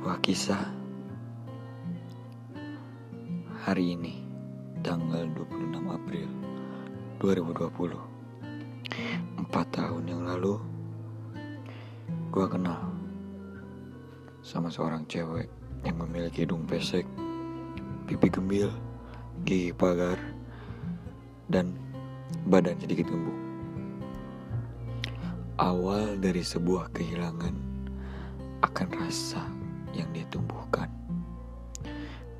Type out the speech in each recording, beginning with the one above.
Kisah Hari ini Tanggal 26 April 2020 Empat tahun yang lalu Gua kenal Sama seorang cewek Yang memiliki hidung pesek Pipi gembil Gigi pagar Dan Badan sedikit gembuk Awal dari sebuah kehilangan akan rasa yang dia tumbuhkan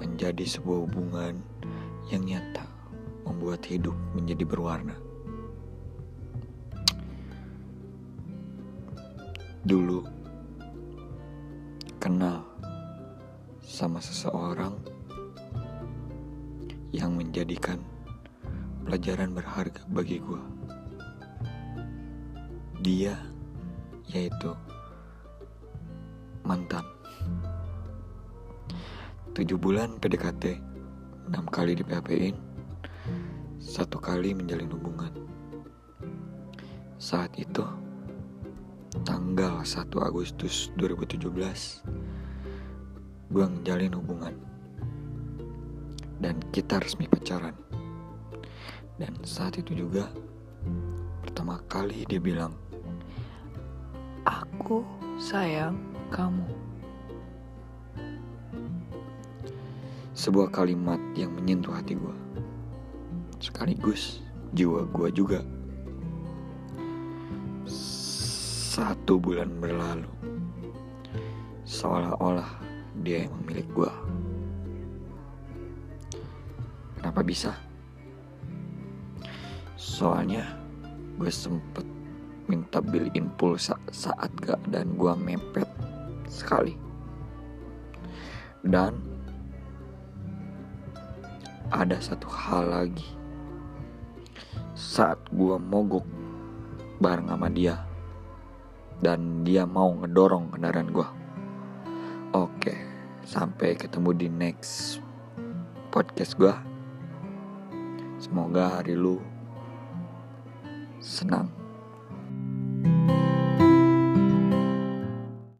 menjadi sebuah hubungan yang nyata membuat hidup menjadi berwarna. Dulu kenal sama seseorang yang menjadikan pelajaran berharga bagi gue. Dia yaitu mantan. Tujuh bulan PDKT, enam kali di PHP-in, satu kali menjalin hubungan. Saat itu, tanggal 1 Agustus 2017, gue menjalin hubungan. Dan kita resmi pacaran. Dan saat itu juga, pertama kali dia bilang, Aku sayang kamu. Sebuah kalimat yang menyentuh hati gue. Sekaligus jiwa gue juga. Satu bulan berlalu. Seolah-olah dia yang milik gue. Kenapa bisa? Soalnya gue sempet minta beliin pulsa saat gak dan gue mepet sekali. Dan ada satu hal lagi. Saat gue mogok bareng sama dia dan dia mau ngedorong kendaraan gue. Oke, sampai ketemu di next podcast gue. Semoga hari lu senang.